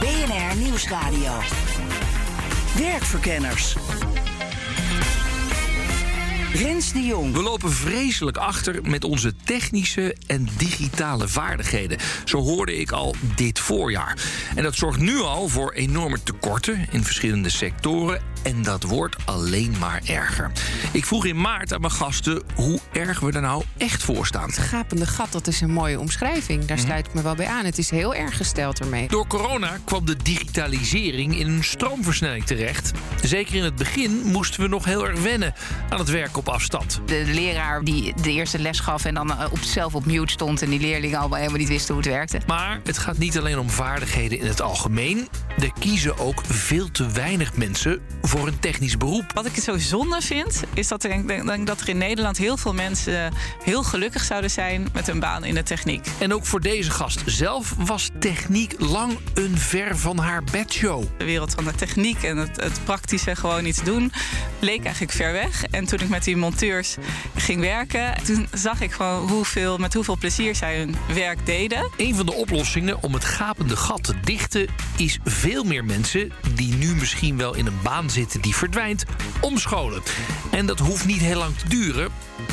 BNR Nieuwsradio. Werkverkenners. Rens de Jong. We lopen vreselijk achter met onze technische en digitale vaardigheden. Zo hoorde ik al dit voorjaar. En dat zorgt nu al voor enorme tekorten in verschillende sectoren. En dat wordt alleen maar erger. Ik vroeg in maart aan mijn gasten hoe erg we er nou echt voor staan. Het gapende gat, dat is een mooie omschrijving. Daar Mhm. sluit ik me wel bij aan. Het is heel erg gesteld ermee. Door corona kwam de digitalisering in een stroomversnelling terecht. Zeker in het begin moesten we nog heel erg wennen aan het werken op afstand. De leraar die de eerste les gaf en dan eh, op, zelf op mute stond... en die leerlingen allemaal helemaal niet wisten hoe het werkte. Maar het gaat niet alleen om vaardigheden in het algemeen. Er kiezen ook veel te weinig mensen voor een technisch beroep. Wat ik zo zonde vind, is dat er, ik denk, denk dat er in Nederland heel veel mensen heel gelukkig zouden zijn met een baan in de techniek. En ook voor deze gast zelf was techniek lang een ver van haar bedshow. De wereld van de techniek en het, het praktische gewoon iets doen, leek eigenlijk ver weg. En toen ik met die monteurs ging werken, toen zag ik gewoon hoeveel, met hoeveel plezier zij hun werk deden. Een van de oplossingen om het gapende gat te dichten is veel meer mensen die nu misschien wel in een baan zitten die verdwijnt, omscholen. En dat hoeft niet heel lang te duren,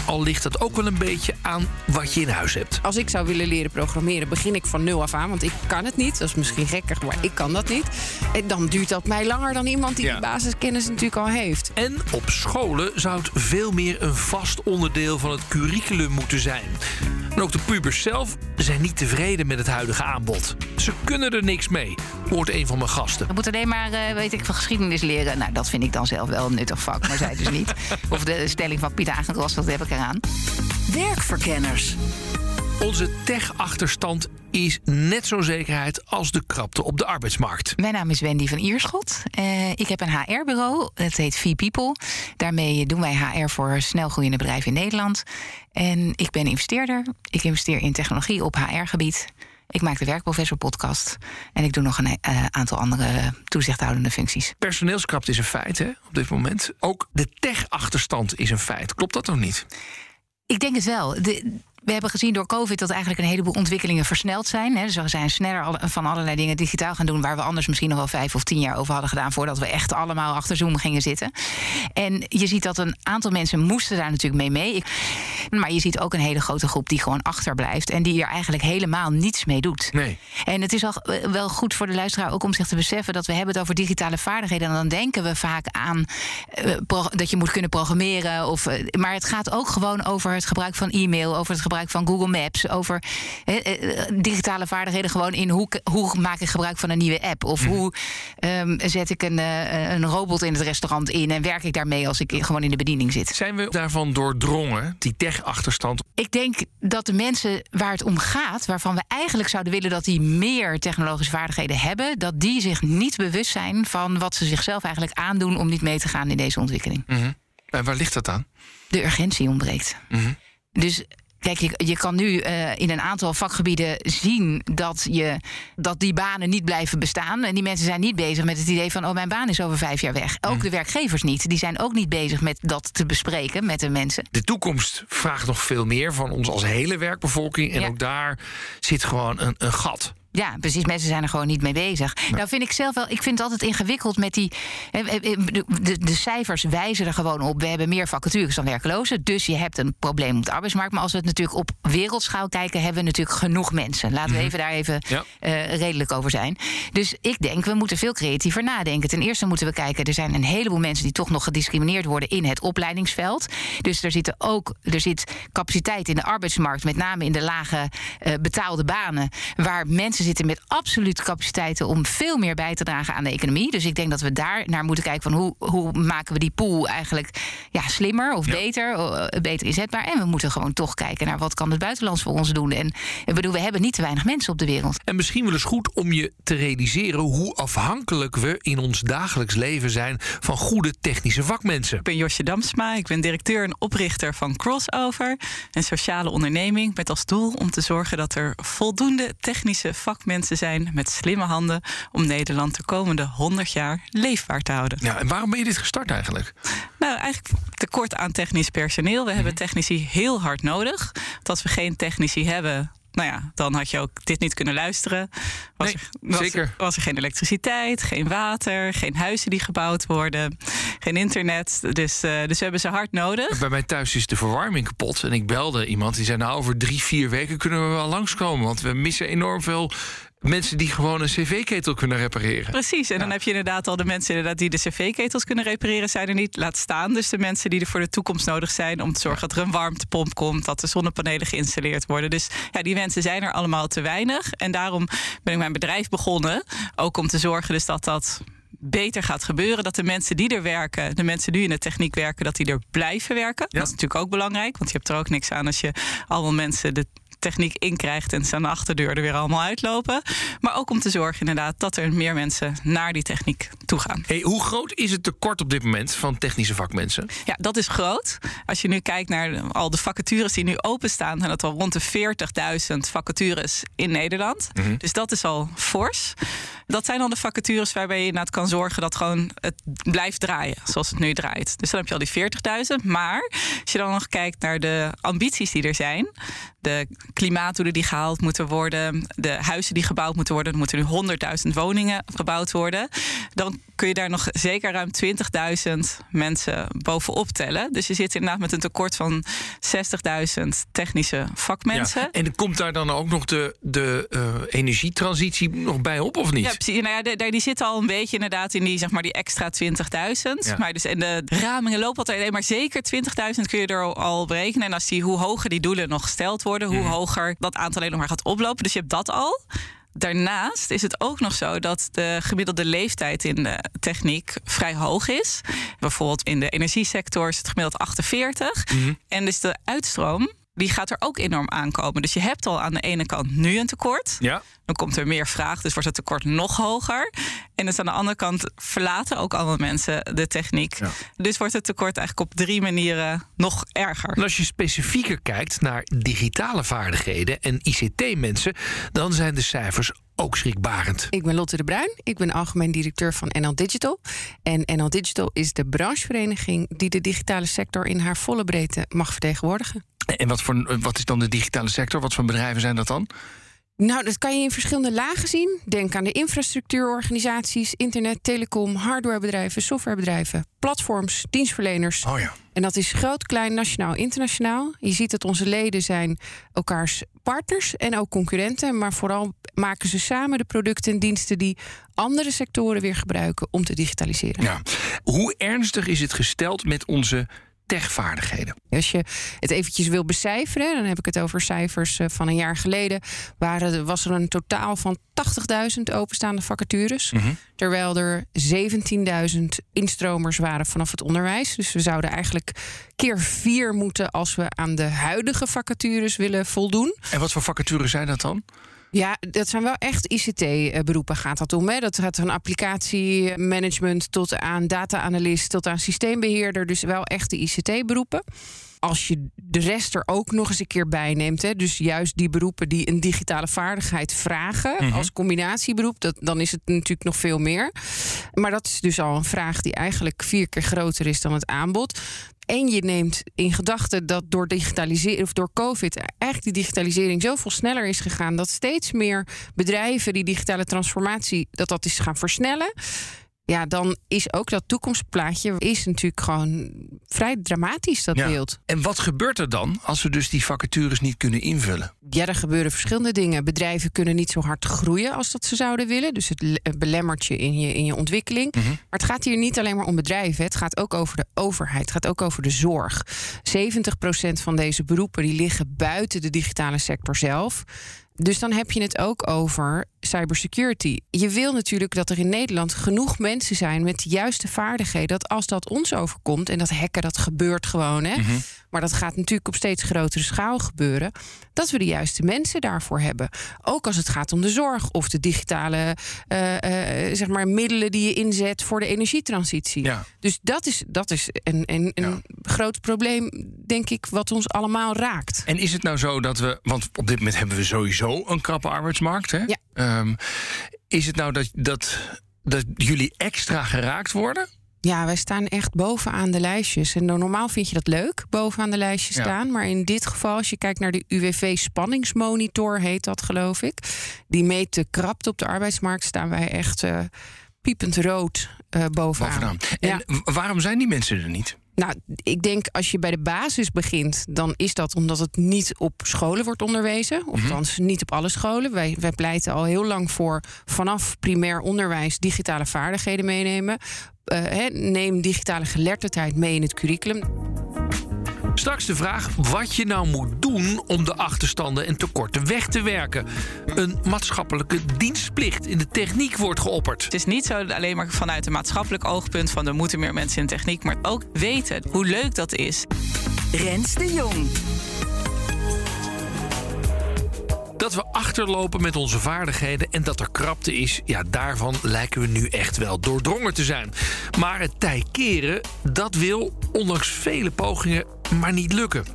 al ligt dat ook wel een beetje aan wat je in huis hebt. Als ik zou willen leren programmeren, begin ik van nul af aan. Want ik kan het niet. Dat is misschien gekkig, maar ik kan dat niet. En dan duurt dat mij langer dan iemand die Ja. die basiskennis natuurlijk al heeft. En op scholen zou het veel meer een vast onderdeel van het curriculum moeten zijn. En ook de pubers zelf zijn niet tevreden met het huidige aanbod. Ze kunnen er niks mee, hoort een van mijn gasten. Je moet alleen maar, eh, weet ik, van geschiedenis leren. Nou, dat vind ik dan zelf wel een nuttig vak, maar zij dus niet. Of de stelling van Piet Agendros, wat heb ik eraan? Werkverkenners. Onze tech-achterstand is net zo'n zekerheid als de krapte op de arbeidsmarkt. Mijn naam is Wendy van Ierschot. Eh, ik heb een HR-bureau, het heet V-People. Daarmee doen wij HR voor snelgroeiende bedrijven in Nederland. En ik ben investeerder. Ik investeer in technologie op HR-gebied. Ik maak de Werkprofessor podcast. En ik doe nog een eh, aantal andere toezichthoudende functies. Personeelskrapte is een feit hè, op dit moment. Ook de tech-achterstand is een feit. Klopt dat nog niet? Ik denk het wel. De, we hebben gezien door COVID dat eigenlijk een heleboel ontwikkelingen versneld zijn. Hè. Dus we zijn sneller van allerlei dingen digitaal gaan doen... waar we anders misschien nog wel vijf of tien jaar over hadden gedaan... voordat we echt allemaal achter Zoom gingen zitten. En je ziet dat een aantal mensen moesten daar natuurlijk mee mee. Maar je ziet ook een hele grote groep die gewoon achterblijft... en die er eigenlijk helemaal niets mee doet. Nee. En het is al, eh, wel goed voor de luisteraar ook om zich te beseffen dat we hebben het over digitale vaardigheden. En dan denken we vaak aan eh, dat je moet kunnen programmeren. Of, eh, maar het gaat ook gewoon over het gebruik van e-mail, over het gebruik van Google Maps, over eh, eh, digitale vaardigheden gewoon in hoe, hoe maak ik gebruik van een nieuwe app. Of hoe ehm, zet ik een, eh, een robot in het restaurant in en werk ik daarmee als ik gewoon in de bediening zit. Zijn we daarvan doordrongen, die tech-achterstand? Ik denk dat de mensen waar het om gaat, waarvan we eigenlijk zouden willen dat die meer technologische vaardigheden hebben, dat die zich niet bewust zijn van wat ze zichzelf eigenlijk aandoen om niet mee te gaan in deze ontwikkeling. En waar ligt dat aan? De urgentie ontbreekt. Dus. Kijk, je, je kan nu eh, in een aantal vakgebieden zien dat, je, dat die banen niet blijven bestaan. En die mensen zijn niet bezig met het idee van: oh, mijn baan is over vijf jaar weg. Ook de werkgevers niet. Die zijn ook niet bezig met dat te bespreken met de mensen. De toekomst vraagt nog veel meer van ons als hele werkbevolking. En Ja. ook daar zit gewoon een, een gat. Ja, precies. Mensen zijn er gewoon niet mee bezig. Nou vind ik zelf wel, ik vind het altijd ingewikkeld met die. De, de, de cijfers wijzen er gewoon op. We hebben meer vacatures dan werklozen. Dus je hebt een probleem op de arbeidsmarkt. Maar als we het natuurlijk op wereldschaal kijken, hebben we natuurlijk genoeg mensen. Laten we even daar even Ja. eh, redelijk over zijn. Dus ik denk, we moeten veel creatiever nadenken. Ten eerste moeten we kijken, er zijn een heleboel mensen die toch nog gediscrimineerd worden in het opleidingsveld. Dus er, zitten ook, er zit capaciteit in de arbeidsmarkt, met name in de lage eh, betaalde banen, waar mensen zitten met absolute capaciteiten om veel meer bij te dragen aan de economie. Dus ik denk dat we daar naar moeten kijken van hoe, hoe maken we die pool eigenlijk ja, slimmer of beter, eh, beter inzetbaar. En we moeten gewoon toch kijken naar wat kan het buitenlands voor ons doen. En ik bedoel, we hebben niet te weinig mensen op de wereld. En misschien wel eens goed om je te realiseren hoe afhankelijk we in ons dagelijks leven zijn van goede technische vakmensen. Ik ben Josje Damsma, ik ben directeur en oprichter van Crossover, een sociale onderneming met als doel om te zorgen dat er voldoende technische vakmensen zijn met slimme handen om Nederland de komende 100 jaar leefbaar te houden. Ja, en waarom ben je dit gestart eigenlijk? Nou, eigenlijk tekort aan technisch personeel. We hebben technici heel hard nodig. Want als we geen technici hebben, nou ja, dan had je ook dit niet kunnen luisteren. Was, Nee, er, was, zeker. Er, was er geen elektriciteit, geen water, geen huizen die gebouwd worden, geen internet. Dus, eh, dus we hebben ze hard nodig. Bij mij thuis is de verwarming kapot. En ik belde iemand die zei: Nou, over drie, vier weken kunnen we wel langskomen. Want we missen enorm veel mensen die gewoon een cv-ketel kunnen repareren. Precies, en dan heb je inderdaad al de mensen inderdaad die de cv-ketels kunnen repareren, zijn er niet. Laat staan dus de mensen die er voor de toekomst nodig zijn om te zorgen dat er een warmtepomp komt, dat de zonnepanelen geïnstalleerd worden. Dus ja, die mensen zijn er allemaal te weinig. En daarom ben ik mijn bedrijf begonnen, ook om te zorgen dus dat dat beter gaat gebeuren. Dat de mensen die er werken, de mensen die in de techniek werken, dat die er blijven werken. Ja. Dat is natuurlijk ook belangrijk, want je hebt er ook niks aan als je allemaal mensen de techniek inkrijgt en ze aan de achterdeur er weer allemaal uitlopen. Maar ook om te zorgen inderdaad dat er meer mensen naar die techniek toe gaan. Hey, hoe groot is het tekort op dit moment van technische vakmensen? Ja, dat is groot. Als je nu kijkt naar al de vacatures die nu openstaan, zijn dat al rond de 40.000 vacatures in Nederland. Dus dat is al fors. Dat zijn dan de vacatures waarbij je inderdaad kan zorgen dat gewoon het blijft draaien zoals het nu draait. Dus dan heb je al die 40.000. Maar als je dan nog kijkt naar de ambities die er zijn, de klimaatdoelen die gehaald moeten worden, de huizen die gebouwd moeten worden, er moeten nu 100.000 woningen gebouwd worden, dan kun je daar nog zeker ruim 20.000 mensen bovenop tellen. Dus je zit inderdaad met een tekort van 60.000 technische vakmensen. Ja. En komt daar dan ook nog de, de eh, energietransitie nog bij op, of niet? Ja, precies. Nou ja, de- die zitten al een beetje inderdaad in die, zeg maar, die extra 20.000. Ja. Maar dus, en de ramingen lopen altijd, nee, maar zeker 20.000 kun je er al berekenen. En als die, hoe hoger die doelen nog gesteld worden, hoe hoger dat aantal alleen nog maar gaat oplopen. Dus je hebt dat al. Daarnaast is het ook nog zo dat de gemiddelde leeftijd in de techniek vrij hoog is. Bijvoorbeeld in de energiesector is het gemiddeld 48. En dus de uitstroom die gaat er ook enorm aankomen. Dus je hebt al aan de ene kant nu een tekort. Ja. Dan komt er meer vraag, dus wordt het tekort nog hoger. En dus aan de andere kant verlaten ook allemaal mensen de techniek. Ja. Dus wordt het tekort eigenlijk op drie manieren nog erger. En als je specifieker kijkt naar digitale vaardigheden en ICT-mensen, dan zijn de cijfers ook schrikbarend. Ik ben Lotte de Bruin. Ik ben algemeen directeur van NL Digital. En NL Digital is de branchevereniging die de digitale sector in haar volle breedte mag vertegenwoordigen. En wat, voor, wat is dan de digitale sector? Wat voor bedrijven zijn dat dan? Nou, dat kan je in verschillende lagen zien. Denk aan de infrastructuurorganisaties, internet, telecom, hardwarebedrijven, softwarebedrijven, platforms, dienstverleners. Oh ja. En dat is groot, klein, nationaal, internationaal. Je ziet dat onze leden zijn elkaars partners en ook concurrenten. Maar vooral maken ze samen de producten en diensten die andere sectoren weer gebruiken om te digitaliseren. ja. Hoe ernstig is het gesteld met onze techvaardigheden? Als je het eventjes wil becijferen, dan heb ik het over cijfers eh, van een jaar geleden. Waren, was er een totaal van 80.000 openstaande vacatures. Terwijl er 17.000 instromers waren vanaf het onderwijs. Dus we zouden eigenlijk keer vier moeten als we aan de huidige vacatures willen voldoen. En wat voor vacatures zijn dat dan? Ja, dat zijn wel echt ICT-beroepen gaat dat om. Hè? Dat gaat van applicatiemanagement tot aan data-analyst... tot aan systeembeheerder, dus wel echte ICT-beroepen. Als je de rest er ook nog eens een keer bij neemt... Hè? dus juist die beroepen die een digitale vaardigheid vragen... als combinatieberoep, dat, dan is het natuurlijk nog veel meer. Maar dat is dus al een vraag die eigenlijk vier keer groter is dan het aanbod. En je neemt in gedachten dat door digitalisering of door COVID eigenlijk die digitalisering zoveel sneller is gegaan dat steeds meer bedrijven die digitale transformatie dat dat is gaan versnellen. Ja, dan is ook dat toekomstplaatje is natuurlijk gewoon vrij dramatisch dat Ja. beeld. En wat gebeurt er dan als we dus die vacatures niet kunnen invullen? Ja, er gebeuren verschillende dingen. Bedrijven kunnen niet zo hard groeien als dat ze zouden willen. Dus het le- belemmert je in je, in je ontwikkeling. Maar het gaat hier niet alleen maar om bedrijven. Het gaat ook over de overheid. Het gaat ook over de zorg. 70% van deze beroepen die liggen buiten de digitale sector zelf. Dus dan heb je het ook over cybersecurity. Je wil natuurlijk dat er in Nederland genoeg mensen zijn met de juiste vaardigheden. Dat als dat ons overkomt, en dat hacken dat gebeurt gewoon, hè. Mhm. Maar dat gaat natuurlijk op steeds grotere schaal gebeuren. Dat we de juiste mensen daarvoor hebben. Ook als het gaat om de zorg of de digitale eh, eh, zeg maar middelen die je inzet voor de energietransitie. Ja. Dus dat is, dat is een, een, een groot probleem, denk ik, wat ons allemaal raakt. En is het nou zo dat we, want op dit moment hebben we sowieso een krappe arbeidsmarkt, hè? Ja. Ehm, is het nou dat, dat, dat jullie extra geraakt worden? Ja, wij staan echt bovenaan de lijstjes. En normaal vind je dat leuk, bovenaan de lijstjes Ja. staan. Maar in dit geval, als je kijkt naar de UWV-spanningsmonitor, heet dat geloof ik. Die meet de krapte op de arbeidsmarkt, staan wij echt eh, piepend rood eh, bovenaan. Bovenaan. En Ja. waarom zijn die mensen er niet? Nou, ik denk als je bij de basis begint, dan is dat omdat het niet op scholen wordt onderwezen. Of althans, niet op alle scholen. Wij, wij pleiten al heel lang voor vanaf primair onderwijs digitale vaardigheden meenemen. Eh, neem digitale geletterdheid mee in het curriculum. Straks de vraag wat je nou moet doen om de achterstanden en tekorten weg te werken. Een maatschappelijke dienstplicht in de techniek wordt geopperd. Het is niet zo alleen maar vanuit een maatschappelijk oogpunt van er moeten meer mensen in techniek, maar ook weten hoe leuk dat is. Rens de Jong. Dat we achterlopen met onze vaardigheden en dat er krapte is, ja, daarvan lijken we nu echt wel doordrongen te zijn. Maar het tij keren, dat wil, ondanks vele pogingen, maar niet lukken.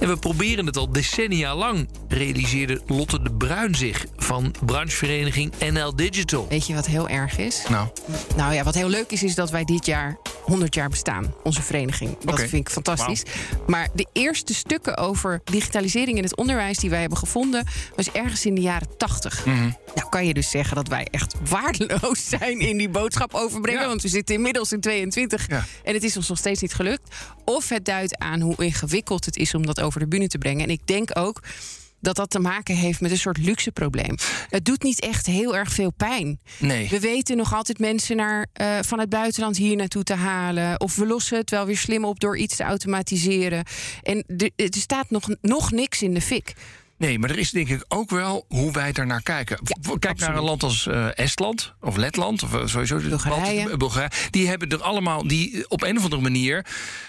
En we proberen het al decennia lang, realiseerde Lotte de Bruin zich van branchevereniging NL Digital. Weet je wat heel erg is? Nou, Nou ja, wat heel leuk is, is dat wij dit jaar 100 jaar bestaan, onze vereniging. Dat vind ik fantastisch. Maar de eerste stukken over digitalisering in het onderwijs die wij hebben gevonden, was ergens in de jaren 80. Mhm. Nou kan je dus zeggen dat wij echt waardeloos zijn in die boodschap overbrengen. Ja. Want we zitten inmiddels in 22 Ja. en het is ons nog steeds niet gelukt. Of het duidt aan hoe ingewikkeld het is om dat over de bühne te brengen. En ik denk ook dat dat te maken heeft met een soort luxe probleem. Het doet niet echt heel erg veel pijn. nee. We weten nog altijd mensen naar, eh, van het buitenland hier naartoe te halen. Of we lossen het wel weer slim op door iets te automatiseren. En de- er staat nog, nog niks in de fik. Nee, maar er is denk ik ook wel hoe wij daarnaar kijken. Ja, Kijk naar een land als eh, Estland of Letland of eh, sowieso de Bulgarije. Bulgarije. Die hebben er allemaal, die eh, op een of andere manier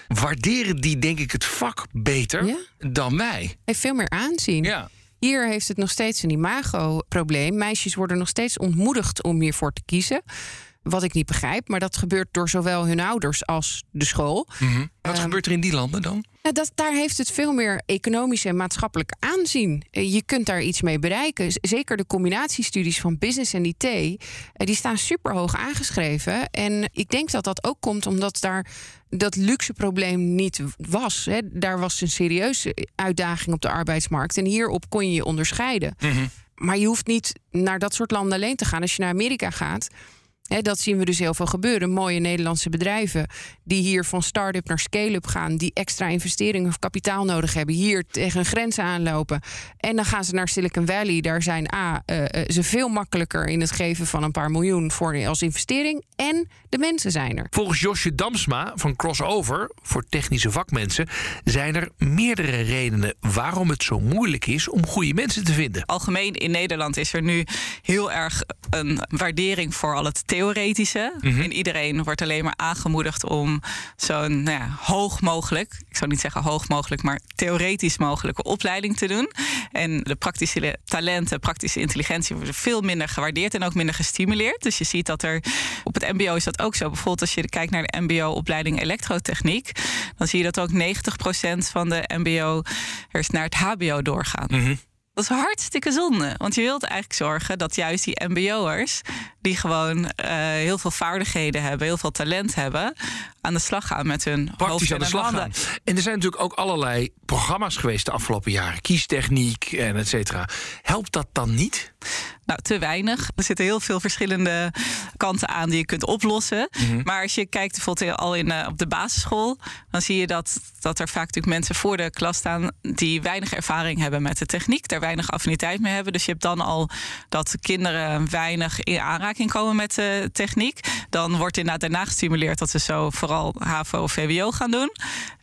waarderen die denk ik het vak beter Ja. dan wij. Heeft veel meer aanzien. Ja. Hier heeft het nog steeds een imago-probleem. Meisjes worden nog steeds ontmoedigd om hiervoor te kiezen. Wat ik niet begrijp, maar dat gebeurt door zowel hun ouders als de school. Mhm. Wat Ehm, gebeurt er in die landen dan? Nou, dat, daar heeft het veel meer economisch en maatschappelijk aanzien. Eh, Je kunt daar iets mee bereiken. Zeker de combinatiestudies van business en IT, eh, die staan super hoog aangeschreven. En ik denk dat dat ook komt omdat daar dat luxe probleem niet was. Hè. Daar was een serieuze uitdaging op de arbeidsmarkt. En hierop kon je je onderscheiden. Maar je hoeft niet naar dat soort landen alleen te gaan. Als je naar Amerika gaat, Hè, dat zien we dus heel veel gebeuren. Mooie Nederlandse bedrijven die hier van start-up naar scale-up gaan, die extra investeringen of kapitaal nodig hebben, hier tegen een grens aanlopen. En dan gaan ze naar Silicon Valley. Daar zijn A, eh, eh, ze veel makkelijker in het geven van een paar miljoen voor als investering. En de mensen zijn er. Volgens Josje Damsma van Crossover voor technische vakmensen zijn er meerdere redenen waarom het zo moeilijk is om goede mensen te vinden. Algemeen in Nederland is er nu heel erg een waardering voor al het theoretische. En iedereen wordt alleen maar aangemoedigd om zo'n nou ja, hoog mogelijk, ik zou niet zeggen hoog mogelijk, maar theoretisch mogelijke opleiding te doen. En de praktische talenten, praktische intelligentie worden veel minder gewaardeerd en ook minder gestimuleerd. Dus je ziet dat er op het MBO is dat ook zo. Bijvoorbeeld als je kijkt naar de MBO-opleiding elektrotechniek, dan zie je dat ook 90% van de MBO'ers naar het HBO doorgaan. Dat is hartstikke zonde. Want je wilt eigenlijk zorgen dat juist die MBO'ers, die gewoon eh, heel veel vaardigheden hebben, heel veel talent hebben, aan de slag gaan met hun Praktisch aan de slag handen. gaan. En er zijn natuurlijk ook allerlei programma's geweest de afgelopen jaren. Kiestechniek en et cetera. Helpt dat dan niet? Nou, te weinig. Er zitten heel veel verschillende kanten aan die je kunt oplossen. Maar als je kijkt bijvoorbeeld al in, eh, op de basisschool, dan zie je dat, dat er vaak natuurlijk mensen voor de klas staan die weinig ervaring hebben met de techniek, daar weinig affiniteit mee hebben. Dus je hebt dan al dat kinderen weinig in aanraking komen met de techniek. Dan wordt inderdaad daarna gestimuleerd dat ze zo vooral HAVO of VWO gaan doen.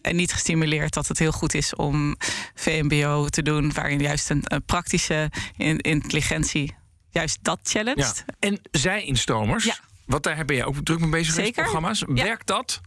En niet gestimuleerd dat het heel goed is om VMBO te doen, waarin juist een, een praktische in- intelligentie juist dat challenged. Ja. En zij-instromers, Ja. wat daar ben je ook druk mee bezig Zeker. programma's. Ja. Werkt dat?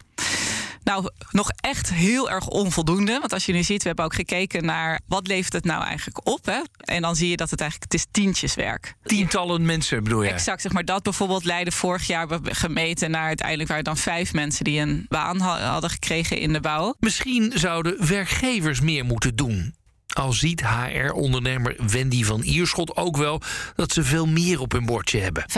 Nou, nog echt heel erg onvoldoende. Want als je nu ziet, we hebben ook gekeken naar wat levert het nou eigenlijk op. Hè? En dan zie je dat het eigenlijk het is tientjeswerk. Tientallen mensen bedoel je? Exact, zeg maar dat bijvoorbeeld leidde vorig jaar gemeten naar uiteindelijk waren dan vijf mensen die een baan ha- hadden gekregen in de bouw. Misschien zouden werkgevers meer moeten doen. Al ziet HR-ondernemer Wendy van Ierschot ook wel dat ze veel meer op hun bordje hebben. 95%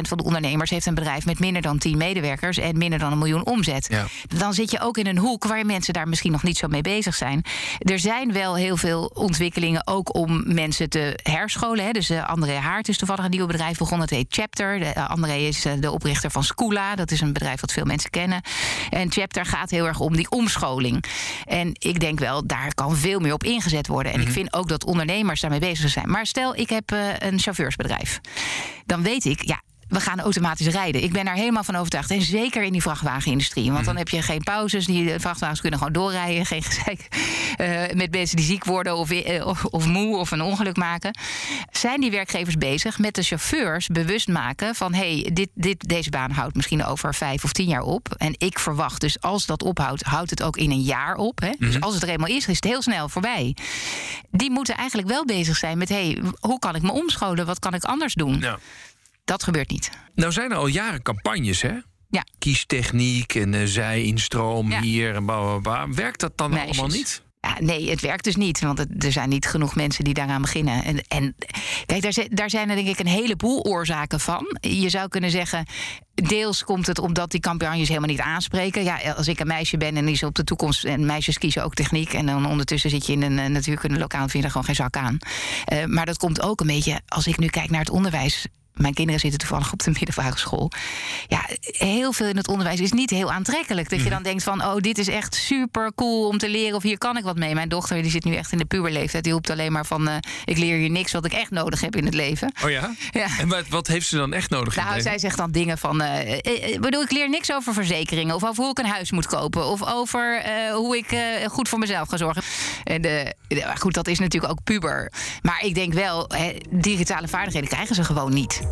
van de ondernemers heeft een bedrijf met minder dan 10 medewerkers en minder dan een miljoen omzet. Ja. Dan zit je ook in een hoek waar mensen daar misschien nog niet zo mee bezig zijn. Er zijn wel heel veel ontwikkelingen ook om mensen te herscholen. Hè. Dus eh, André Haart is toevallig een nieuw bedrijf begonnen. Het heet Chapter. De, eh, André is eh, de oprichter van Scoola. Dat is een bedrijf dat veel mensen kennen. En Chapter gaat heel erg om die omscholing. En ik denk wel, daar kan veel meer op ingezet worden. En ik vind ook dat ondernemers daarmee bezig zijn. Maar stel, ik heb eh, een chauffeursbedrijf. Dan weet ik, ja, we gaan automatisch rijden. Ik ben daar helemaal van overtuigd. En zeker in die vrachtwagenindustrie. Want dan heb je geen pauzes. Die vrachtwagens kunnen gewoon doorrijden. Geen gezeik eh, met mensen die ziek worden of, eh, of, of moe of een ongeluk maken. Zijn die werkgevers bezig met de chauffeurs bewust maken van... hé, hey, dit, dit, deze baan houdt misschien over vijf of tien jaar op. En ik verwacht dus als dat ophoudt, houdt het ook in een jaar op. Hè? Dus als het er eenmaal is, is het heel snel voorbij. Die moeten eigenlijk wel bezig zijn met... hé, hey, hoe kan ik me omscholen? Wat kan ik anders doen? Ja. Dat gebeurt niet. Nou zijn er al jaren campagnes, hè? Ja. Kiestechniek en eh zij-instroom Ja. hier en bla, bla, bla. Werkt dat dan Meisjes. allemaal niet? Ja, nee, het werkt dus niet. Want het- er zijn niet genoeg mensen die daaraan beginnen. En, en kijk, daar, daar zijn er denk ik een heleboel oorzaken van. Je zou kunnen zeggen. Deels komt het omdat die campagnes helemaal niet aanspreken. Ja, als ik een meisje ben en die is op de toekomst. En meisjes kiezen ook techniek. En dan ondertussen zit je in een eh, natuurkunde lokaal. en vind je er gewoon geen zak aan. Eh, maar dat komt ook een beetje. Als ik nu kijk naar het onderwijs. Mijn kinderen zitten toevallig op de middelbare school. Ja, heel veel in het onderwijs is niet heel aantrekkelijk. Dat je dan denkt van, oh, dit is echt super cool om te leren... of hier kan ik wat mee. Mijn dochter die zit nu echt in de puberleeftijd. Die roept alleen maar van, eh, ik leer hier niks wat ik echt nodig heb in het leven. Oh ja? Ja. En wat, wat heeft ze dan echt nodig? in het Nou, zij zegt dan dingen van. eh, eh, bedoel, ik leer niks over verzekeringen. Of over hoe ik een huis moet kopen. Of over hoe ik goed voor mezelf ga zorgen. En de, goed, dat is natuurlijk ook puber. Maar ik denk wel, hè, digitale vaardigheden krijgen ze gewoon niet.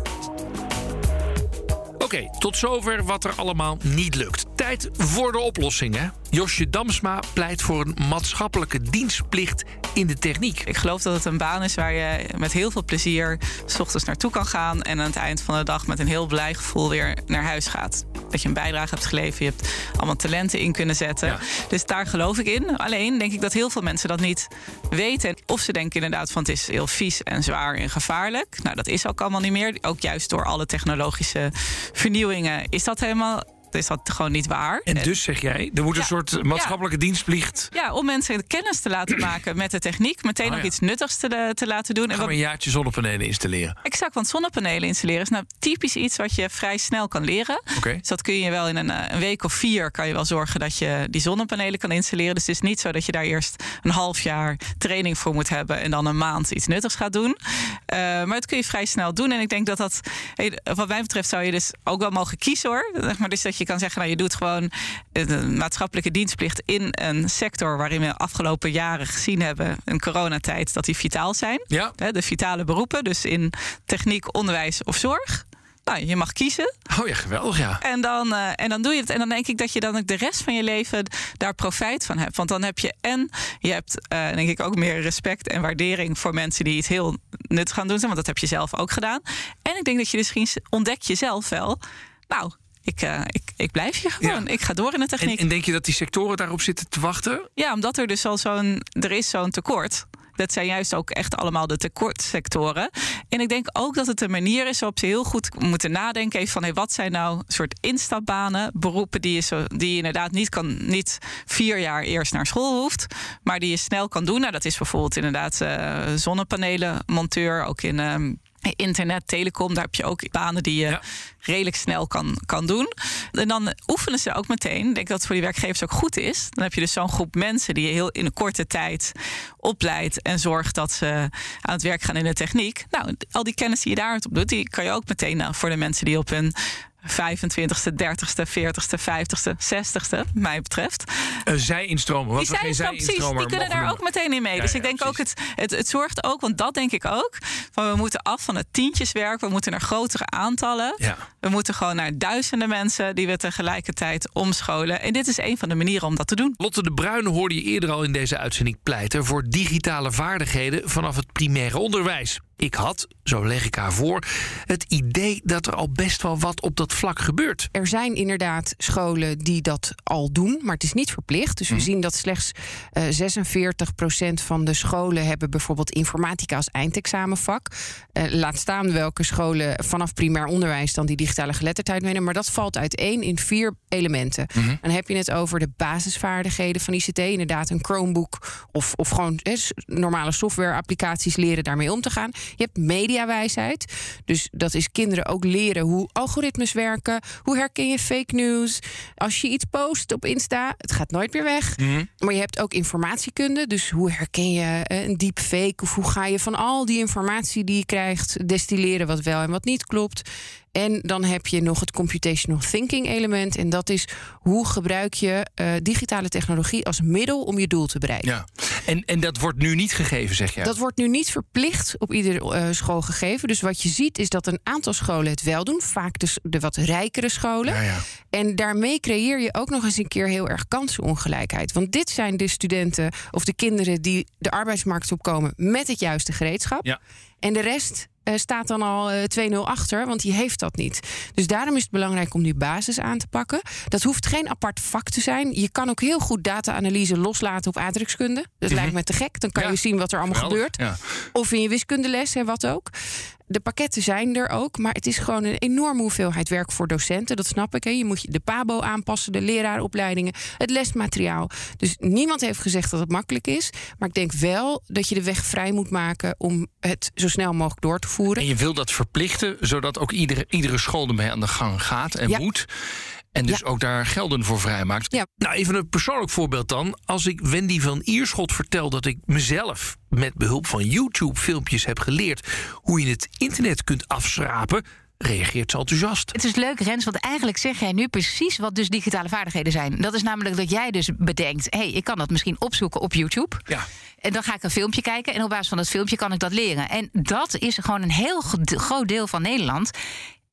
Oké, tot zover wat er allemaal niet lukt. Tijd voor de oplossingen. Josje Damsma pleit voor een maatschappelijke dienstplicht in de techniek. Ik geloof dat het een baan is waar je met heel veel plezier... s ochtends naartoe kan gaan en aan het eind van de dag... met een heel blij gevoel weer naar huis gaat. Dat je een bijdrage hebt geleverd, je hebt allemaal talenten in kunnen zetten. Ja. Dus daar geloof ik in. Alleen denk ik dat heel veel mensen dat niet weten. Of ze denken inderdaad van het is heel vies en zwaar en gevaarlijk. Nou, dat is ook allemaal niet meer. Ook juist door alle technologische vernieuwingen is dat helemaal... Is dat gewoon niet waar? En dus zeg jij, er moet een Ja. soort maatschappelijke dienstplicht. Ja, om mensen kennis te laten maken met de techniek. Meteen Oh, ook ja. iets nuttigs te, te laten doen. En Gaan wat, we een jaartje zonnepanelen installeren. exact, want zonnepanelen installeren is nou typisch iets wat je vrij snel kan leren. Dus dat kun je wel in een, eh, een week of vier kan je wel zorgen dat je die zonnepanelen kan installeren. Dus het is niet zo dat je daar eerst een half jaar training voor moet hebben en dan een maand iets nuttigs gaat doen. Eh, maar dat kun je vrij snel doen. En ik denk dat dat, wat mij betreft, zou je dus ook wel mogen kiezen hoor. Maar dus dat je kan zeggen, nou je doet gewoon een maatschappelijke dienstplicht in een sector waarin we afgelopen jaren gezien hebben, een coronatijd, dat die vitaal zijn. Ja. De vitale beroepen, dus in techniek, onderwijs of zorg. Nou, je mag kiezen. Oh ja, geweldig ja. En dan, eh, en dan doe je het. En dan denk ik dat je dan ook de rest van je leven daar profijt van hebt. Want dan heb je en je hebt eh, denk ik ook meer respect en waardering voor mensen die het heel nut gaan doen. Want dat heb je zelf ook gedaan. En ik denk dat je misschien ontdek jezelf wel. Nou, ik, eh, ik, ik blijf hier gewoon. Ja. Ik ga door in de techniek. en denk je dat die sectoren daarop zitten te wachten? Ja, omdat er dus al zo'n. Er is zo'n tekort. Dat zijn juist ook echt allemaal de tekortsectoren. En ik denk ook dat het een manier is waarop ze heel goed moeten nadenken. Even van hey, wat zijn nou soort instapbanen, beroepen die je, zo, die je inderdaad niet kan, niet vier jaar eerst naar school hoeft, maar die je snel kan doen. Nou, dat is bijvoorbeeld inderdaad eh zonnepanelen, monteur, ook in. ehm, Internet, telecom, daar heb je ook banen die je Ja. redelijk snel kan, kan doen. En dan oefenen ze ook meteen. Ik denk dat het voor die werkgevers ook goed is. Dan heb je dus zo'n groep mensen die je heel in een korte tijd opleidt en zorgt dat ze aan het werk gaan in de techniek. Nou, al die kennis die je daar op doet, die kan je ook meteen nou, voor de mensen die op hun 25ste, 30ste, 40ste, 50ste, 60ste, mij betreft. Een zij-instromer. Wat Die geen zijn precies, die kunnen daar ook meteen in mee. Ja, dus ja, ik denk ook, het, het, het zorgt ook, want dat denk ik ook, van we moeten af van het tientjeswerk, we moeten naar grotere aantallen. Ja. We moeten gewoon naar duizenden mensen die we tegelijkertijd omscholen. En dit is een van de manieren om dat te doen. Lotte de Bruyne hoorde je eerder al in deze uitzending pleiten voor digitale vaardigheden vanaf het primaire onderwijs. Ik had, zo leg ik haar voor, het idee dat er al best wel wat op dat vlak gebeurt. Er zijn inderdaad scholen die dat al doen, maar het is niet verplicht. Dus we zien dat slechts eh 46% van de scholen hebben bijvoorbeeld informatica als eindexamenvak. Eh, laat staan welke scholen vanaf primair onderwijs dan die digitale geletterdheid meenemen. Maar dat valt uiteen in vier elementen. Dan heb je het over de basisvaardigheden van ICT. Inderdaad, een Chromebook of, of gewoon normale software-applicaties leren daarmee om te gaan. Je hebt mediawijsheid. Dus dat is kinderen ook leren hoe algoritmes werken. Hoe herken je fake news? Als je iets post op Insta, het gaat nooit meer weg. Maar je hebt ook informatiekunde. Dus hoe herken je een deepfake? Of hoe ga je van al die informatie die je krijgt destilleren wat wel en wat niet klopt? En dan heb je nog het computational thinking element. En dat is hoe gebruik je eh, digitale technologie als middel om je doel te bereiken. Ja. En, en dat wordt nu niet gegeven, zeg je? Dat wordt nu niet verplicht op iedere eh, school gegeven. Dus wat je ziet is dat een aantal scholen het wel doen. Vaak dus de wat rijkere scholen. Ja, ja. En daarmee creëer je ook nog eens een keer heel erg kansenongelijkheid. Want dit zijn de studenten of de kinderen die de arbeidsmarkt opkomen met het juiste gereedschap. Ja. En de rest staat dan al eh, 2-0 achter, want die heeft dat niet. Dus daarom is het belangrijk om die basis aan te pakken. Dat hoeft geen apart vak te zijn. Je kan ook heel goed data-analyse loslaten op aardrijkskunde. Dat lijkt me te gek. Dan kan Mhm. Ja. je zien wat er allemaal Geweldig. gebeurt. Ja. Of in je wiskundeles en wat ook. De pakketten zijn er ook, maar het is gewoon een enorme hoeveelheid werk voor docenten. Dat snap ik. Hè. Je moet je de PABO aanpassen, de leraaropleidingen, het lesmateriaal. Dus niemand heeft gezegd dat het makkelijk is. Maar ik denk wel dat je de weg vrij moet maken om het zo snel mogelijk door te voeren. En je wil dat verplichten, zodat ook iedere, iedere school ermee aan de gang gaat en Ja. moet. En dus Ja. ook daar gelden voor vrijmaakt. Ja. Nou, even een persoonlijk voorbeeld dan. Als ik Wendy van Ierschot vertel dat ik mezelf met behulp van YouTube-filmpjes heb geleerd hoe je het internet kunt afschrapen, reageert ze enthousiast. Het is leuk, Rens, want eigenlijk zeg jij nu precies wat dus digitale vaardigheden zijn. Dat is namelijk dat jij dus bedenkt: hé, hey, ik kan dat misschien opzoeken op YouTube. Ja. En dan ga ik een filmpje kijken en op basis van dat filmpje kan ik dat leren. En dat is gewoon een heel groot deel van Nederland.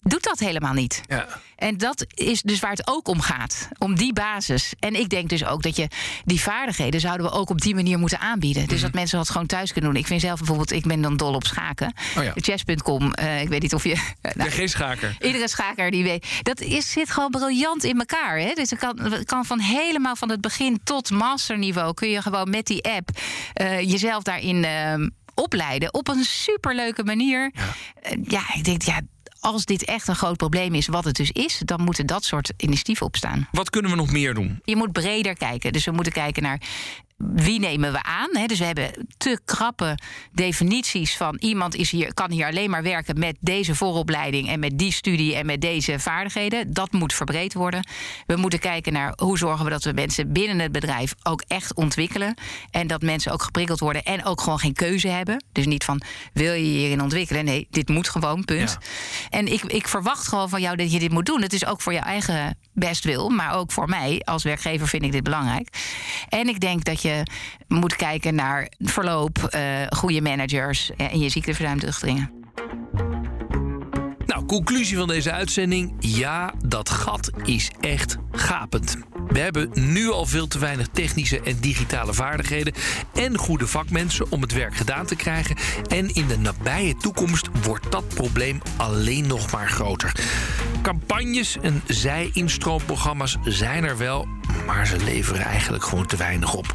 Doet dat helemaal niet. Ja. En dat is dus waar het ook om gaat. Om die basis. En ik denk dus ook dat je die vaardigheden zouden we ook op die manier moeten aanbieden. Dus dat mensen dat gewoon thuis kunnen doen. Ik vind zelf bijvoorbeeld, ik ben dan dol op schaken. Oh ja. Chess.com, eh, ik weet niet of je. nou, Ja, geen schaker. Iedere schaker die weet. Dat is, zit gewoon briljant in elkaar. Hè? Dus het kan, kan van helemaal van het begin tot masterniveau. kun je gewoon met die app eh, jezelf daarin eh, opleiden. Op een superleuke manier. Eh, ja, ik denk, ja. Als dit echt een groot probleem is, wat het dus is, dan moeten dat soort initiatieven opstaan. Wat kunnen we nog meer doen? Je moet breder kijken. Dus we moeten kijken naar wie nemen we aan. Hè? Dus we hebben te krappe definities van iemand is hier, kan hier alleen maar werken met deze vooropleiding en met die studie en met deze vaardigheden. Dat moet verbreed worden. We moeten kijken naar hoe zorgen we dat we mensen binnen het bedrijf ook echt ontwikkelen. En dat mensen ook geprikkeld worden en ook gewoon geen keuze hebben. Dus niet van wil je je hierin ontwikkelen? Nee, dit moet gewoon, punt. Ja. En ik, ik verwacht gewoon van jou dat je dit moet doen. Het is ook voor je eigen bestwil, maar ook voor mij als werkgever vind ik dit belangrijk. En ik denk dat je moet kijken naar verloop, eh, goede managers en je ziekteverzuimdichtingen. Nou, conclusie van deze uitzending. Ja, dat gat is echt gapend. We hebben nu al veel te weinig technische en digitale vaardigheden en goede vakmensen om het werk gedaan te krijgen. En in de nabije toekomst wordt dat probleem alleen nog maar groter. Campagnes en zij-instroomprogramma's zijn er wel, maar ze leveren eigenlijk gewoon te weinig op.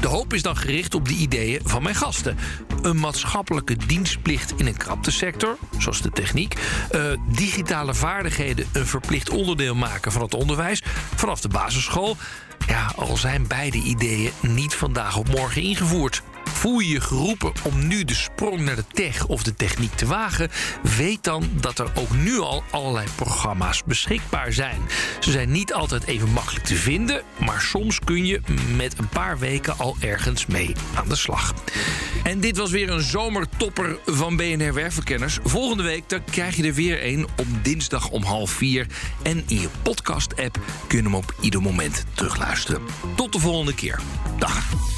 De hoop is dan gericht op de ideeën van mijn gasten. Een maatschappelijke dienstplicht in een kraptesector, zoals de techniek. eh, digitale vaardigheden een verplicht onderdeel maken van het onderwijs vanaf de basisschool. Ja, al zijn beide ideeën niet vandaag op morgen ingevoerd. Voel je je geroepen om nu de sprong naar de tech of de techniek te wagen? Weet dan dat er ook nu al allerlei programma's beschikbaar zijn. Ze zijn niet altijd even makkelijk te vinden, maar soms kun je met een paar weken al ergens mee aan de slag. En dit was weer een zomertopper van BNR Werkverkenners. Volgende week dan krijg je er weer een op dinsdag om half vier. En in je podcast-app kun je hem op ieder moment terugluisteren. Tot de volgende keer. Dag.